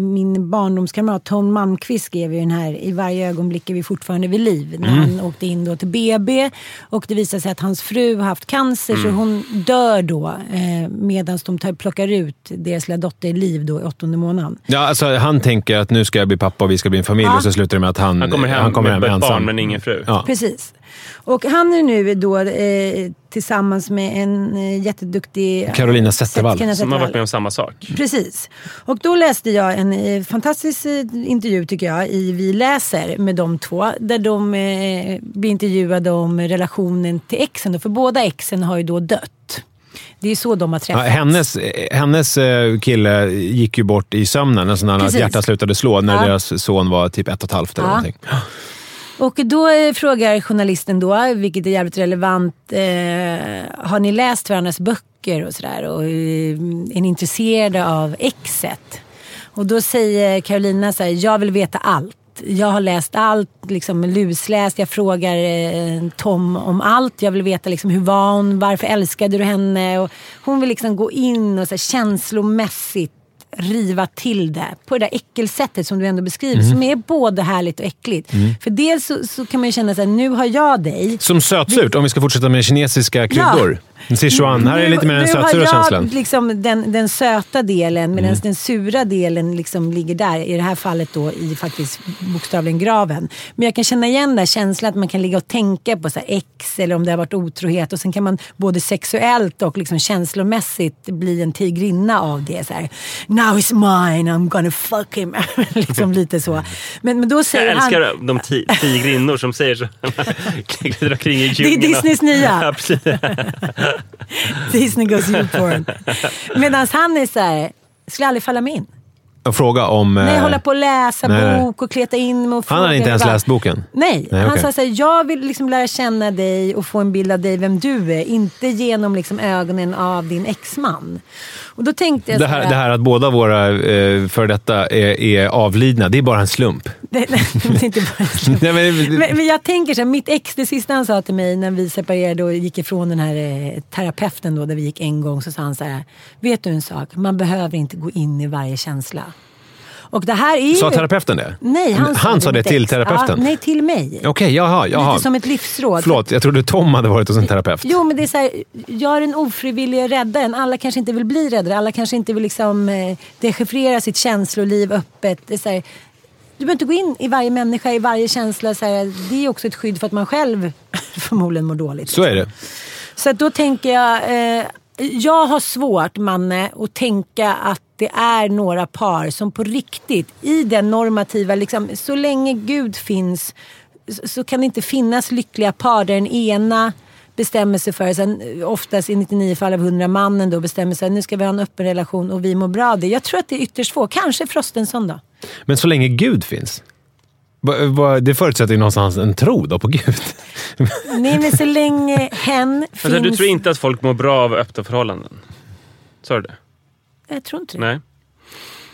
min barndomskamrat Tom Malmqvist skrev ju den här I varje ögonblick är vi fortfarande vid liv. När han åkte in då till BB och det visade sig att hans fru har haft cancer så hon dör då eh, medan de tar, plockar ut deras lilla dotter Liv då i åttonde månaden. Ja, alltså, han tänker att nu ska jag bli pappa och vi ska bli en familj Ja. och så slutar det med att han, Han kommer hem, han kommer med hem ett ensam. barn men ingen fru. Ja. Precis. Och han är nu då eh, tillsammans med en eh, jätteduktig... Carolina Zettervall. Som har varit med om samma sak. Precis. Och då läste jag en eh, fantastisk eh, intervju tycker jag i Vi läser med de två. Där de eh, blir intervjuade om relationen till exen. då, För båda exen har ju då dött. Det är så de har Ja, träffats. hennes, hennes eh, kille gick ju bort i sömnen, alltså när hans hjärta slutade slå, när Ja. deras son var typ ett och ett halvt eller Ja. någonting. Och då eh, frågar journalisten då, vilket är jävligt relevant, eh, har ni läst varandras böcker och sådär? Och eh, är ni intresserade av exet? Och då säger Carolina så här, jag vill veta allt. Jag har läst allt, liksom lusläst. Jag frågar eh, Tom om allt. Jag vill veta liksom, hur var hon? Varför älskade du henne? Och hon vill liksom gå in och så här, känslomässigt riva till det på det där äckelsättet som du ändå beskriver. Som är både härligt och äckligt. För dels så, så kan man ju känna här, nu har jag dig. Som sötsurt, om vi ska fortsätta med kinesiska kryddor. Sichuan, här är lite mer den nu har sötsura jag känslan. Liksom den, den söta delen medan Mm. den sura delen liksom ligger där. I det här fallet då i faktiskt bokstavligen graven. Men jag kan känna igen den känslan att man kan ligga och tänka på så här ex eller om det har varit otrohet. Och sen kan man både sexuellt och liksom känslomässigt bli en tigrinna av det. Så här, Now he's mine, I'm gonna fuck him. liksom lite så. Men, men då Jag säger han... älskar de ti- tigrinnor som säger så. Glider omkring i Det är. Disneys nya. Disney goes porn. Medan han är så här, skulle aldrig falla mig in. Och fråga om... Nej, eh, hålla på och läsa nej, bok och kleta in mig och Han hade fråga inte ens läst boken? Nej, Nej, han okej. sa såhär, jag vill liksom lära känna dig och få en bild av dig, vem du är. Inte genom liksom ögonen av din exman. Och då tänkte jag Det här, det här att båda våra eh, för detta är, är avlidna, det är bara en slump. Nej, nej, det är inte bara Nej, men, men, men jag tänker så här, mitt ex, det sista han sa till mig när vi separerade och gick ifrån den här eh, terapeuten då, där vi gick en gång, så sa han så här, vet du en sak, man behöver inte gå in i varje känsla. Och det här är ju... sa terapeuten det? Nej, han, han sa det till ex. terapeuten? Ja, nej, till mig. Okej, jaha. jaha. Lite som ett livsråd. Förlåt, jag trodde Tom hade varit hos en terapeut. Jo, men det är så här, gör en ofrivillig räddaren. Alla kanske inte vill bli räddare. Alla kanske inte vill liksom, eh, dechiffrera sitt känsloliv öppet. Det är så här, du behöver inte gå in i varje människa, i varje känsla. Så här, det är också ett skydd för att man själv förmodligen mår dåligt. Så är det. Så då tänker jag, eh, jag har svårt Manne att tänka att det är några par som på riktigt i den normativa, liksom, så länge Gud finns så, kan det inte finnas lyckliga par där den ena bestämmer sig för, sen, oftast i 99 fall av 100 mannen då bestämmer sig nu ska vi ha en öppen relation och vi mår bra av det. Jag tror att det är ytterst få. Kanske Frostenson då. Men så länge Gud finns. Det förutsätter ju någonstans en tro då på Gud. Nej, men så länge hen finns... Alltså, du tror inte att folk mår bra av öppna förhållanden? Sa du det? Jag tror inte det. Nej.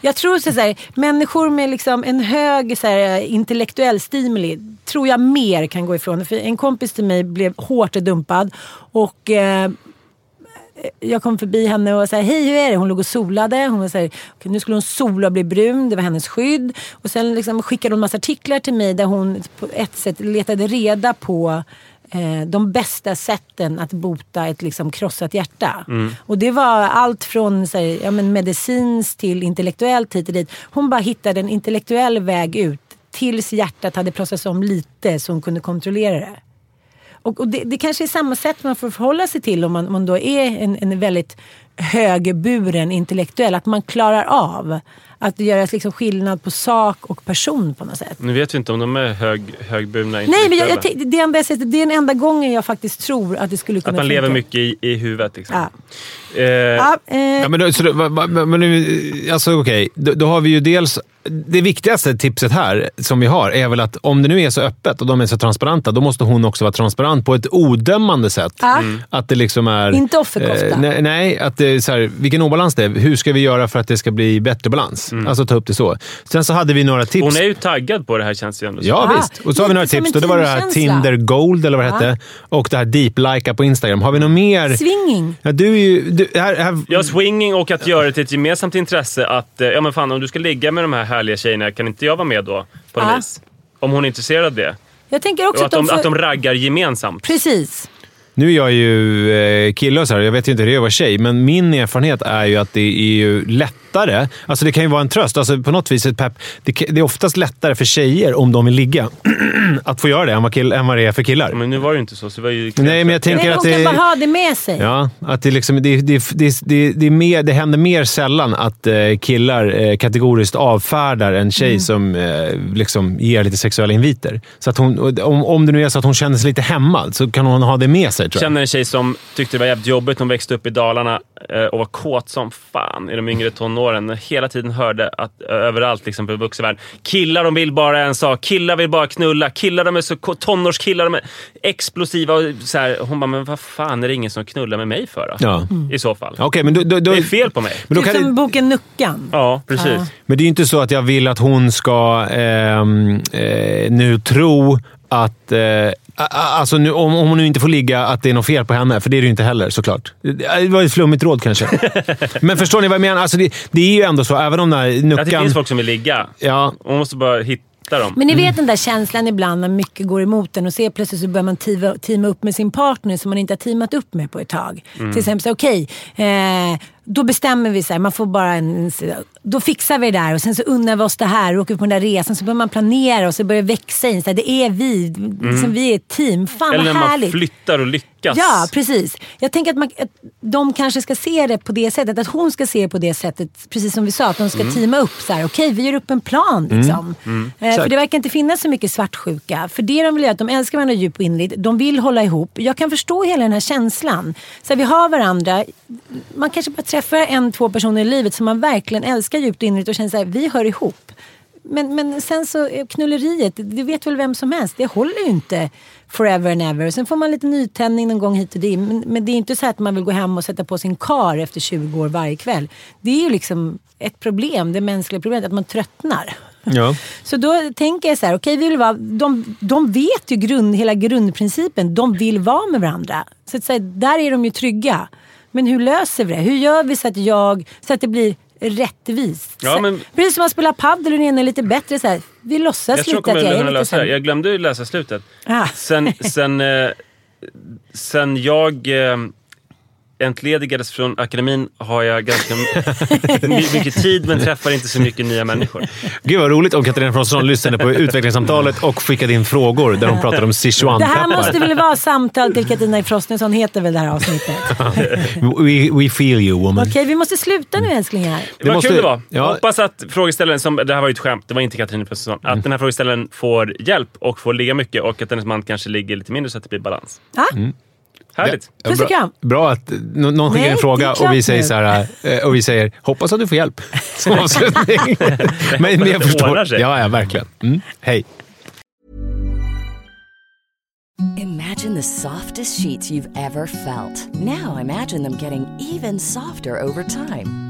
Jag tror så här, människor med liksom en hög så här, intellektuell stimuli tror jag mer kan gå ifrån. För en kompis till mig blev hårt dumpad och eh, jag kom förbi henne och sa hej hur är det? Hon låg och solade. Hon var så här, "Okej, nu skulle hon sola och bli brun. Det var hennes skydd. Och sen liksom skickade hon massa artiklar till mig där hon på ett sätt letade reda på eh, de bästa sätten att bota ett liksom, krossat hjärta. Och det var allt från så här, ja, men till intellektuellt hit och dit. Hon bara hittade en intellektuell väg ut tills hjärtat hade processat om lite så hon kunde kontrollera det. Och, och det, det kanske är samma sätt man får förhålla sig till om man, om man då är en, en väldigt högburen intellektuell. Att man klarar av att göra liksom skillnad på sak och person på något sätt. Nu vet vi inte om de är hög, högburna Nej, men jag, jag, det, enda jag säger, det är den enda gången jag faktiskt tror att det skulle kunna Att man lever funka. mycket i, i huvudet. Liksom. Ja. Eh, Ja, eh, Ja, men då, så men nu, alltså okej, då, då har vi ju dels... Det viktigaste tipset här som vi har är väl att om det nu är så öppet och de är så transparenta, då måste hon också vara transparent på ett odömande sätt. Ja. Att det liksom är... Inte offerkofta. Eh, nej, nej, att det är så här, vilken obalans det är. Hur ska vi göra för att det ska bli bättre balans? Alltså ta upp det så. Sen så hade vi några tips. hon är ju taggad på det här känns det ju ändå. Ja, Ah, visst. Och så har vi några tips. Då. Det var det här. Tinder Gold, eller vad det Ja. hette. Och det här Deep-lika på Instagram. Har vi något mer? Swinging. Ja, du är ju... Du, här, här, Ja, swinging och att göra det till ett gemensamt intresse att, eh, ja men fan om du ska ligga med de här härliga tjejerna, kan inte jag vara med då? På något vis. Om hon är intresserad av det. Jag tänker också Och att att de, att de raggar gemensamt. Precis. Nu är jag ju eh, kille och så här, jag vet ju inte hur det är att vara tjej, men min erfarenhet är ju att det är ju lättare. Alltså det kan ju vara en tröst. Alltså på något vis ett pepp. Det, är oftast lättare för tjejer, om de vill ligga, att få göra det än vad, kill, än vad det är för killar. Men nu var det ju inte så, så det var ju... Nej, men jag tänker Nej, att hon det... kan bara ha det med sig. Ja, att det, liksom, det, det, det, det, det, är mer, det händer mer sällan att eh, killar eh, kategoriskt avfärdar en tjej Mm. som liksom ger lite sexuella inviter. Så att hon, om, om det nu är så att hon känner sig lite hämmad så kan hon ha det med sig, tror jag. känner en tjej som tyckte det var jävligt jobbigt. Hon växte upp i Dalarna eh, och var kåt som fan i de yngre tonåren. Hela tiden hörde att eh, överallt liksom, på vuxenvärlden. Killar de vill bara en sak. Killar vill bara knulla. Killar de är så tonårskillar. De är explosiva. Och så här. Hon bara, men vad fan är det ingen som knullar med mig för då? Ja. I så fall. Okej, men, då, då, då, Det är fel på mig. men, då Typ kan som det, boken Nuckan. Ja, precis. Ja. men det är ju inte så att jag vill att hon ska ehm, eh, nu tro att... Eh, alltså nu, om, om hon nu inte får ligga, att det är något fel på henne. För det är det ju inte heller såklart. Det var ett flummigt råd kanske. men förstår ni vad jag menar? Alltså det, det är ju ändå så, även om den här Att det nuckan... finns folk som vill ligga. Ja, Hon måste bara hitta dem. Men ni vet den där känslan ibland när mycket går emot en och så plötsligt så börjar man teama, teama upp med sin partner som man inte har teamat upp med på ett tag. Till exempel okej, eh, då bestämmer vi så här, man får bara en, då fixar vi det där och sen så unnar vi oss det här och åker på den där resan. Så börjar man planera och så börjar det växa in. Så här, det är vi, liksom, vi är ett team. Fan Eller när vad man härligt. flyttar och lyckas. Ja, precis. Jag tänker att, man, att de kanske ska se det på det sättet. Att hon ska se det på det sättet, precis som vi sa. Att de ska teama upp. så här. Okej, vi gör upp en plan. Liksom. Eh, för det verkar inte finnas så mycket svartsjuka. För det de vill göra att de älskar varandra djupt och innerligt. De vill hålla ihop. Jag kan förstå hela den här känslan. Så här, vi har varandra. Man kanske bara träffar en, två personer i livet som man verkligen älskar djupt och innerligt och känner så här, vi hör ihop. Men, men sen så, eh, knulleriet, det vet väl vem som helst. Det håller ju inte forever and ever. Sen får man lite nytändning någon gång hit och dit. Men, men det är inte så att man vill gå hem och sätta på sin kar efter 20 år varje kväll. Det är ju liksom ett problem, det mänskliga problemet, att man tröttnar. ja. Så då tänker jag så här, okej, vi vill vara, de, de vet ju grund, hela grundprincipen. De vill vara med varandra. Så, att, så här, där är de ju trygga. Men hur löser vi det? Hur gör vi så att jag, så att det blir rättvist? Ja, men- Precis som man spelar padel och den ena är lite bättre. Så här, vi låtsas Jag jag lite att kommer jag är lite lösa sämre. Jag glömde läsa slutet. Ah. Sen, sen, eh, sen jag eh, entledigades från akademin har jag ganska my- mycket tid men träffar inte så mycket nya människor. Gud vad roligt om Katarina Frostenson lyssnade på utvecklingssamtalet och skickade in frågor där de pratade om Det här måste väl vara samtal till Katarina Frostenson heter väl det här avsnittet. We, we feel you woman. Okej, vi måste sluta nu älsklingar. Vad måste- kul det var. ja. Hoppas att frågeställaren, som, det här var ju ett skämt, det var inte Katrin Frostenson, Mm. att den här frågeställaren får hjälp och får ligga mycket och att hennes man kanske ligger lite mindre så att det blir balans. Ja? Mm. Härligt. Ja, Puss och bra, kram. bra att någon skickar en fråga det och vi säger så här, eh, och vi säger hoppas att du får hjälp som avslutning. men, men jag det förstår. Ja, ja, verkligen. Mm. Hej. Imagine the softest sheets you've ever felt. Now imagine them getting even softer over time.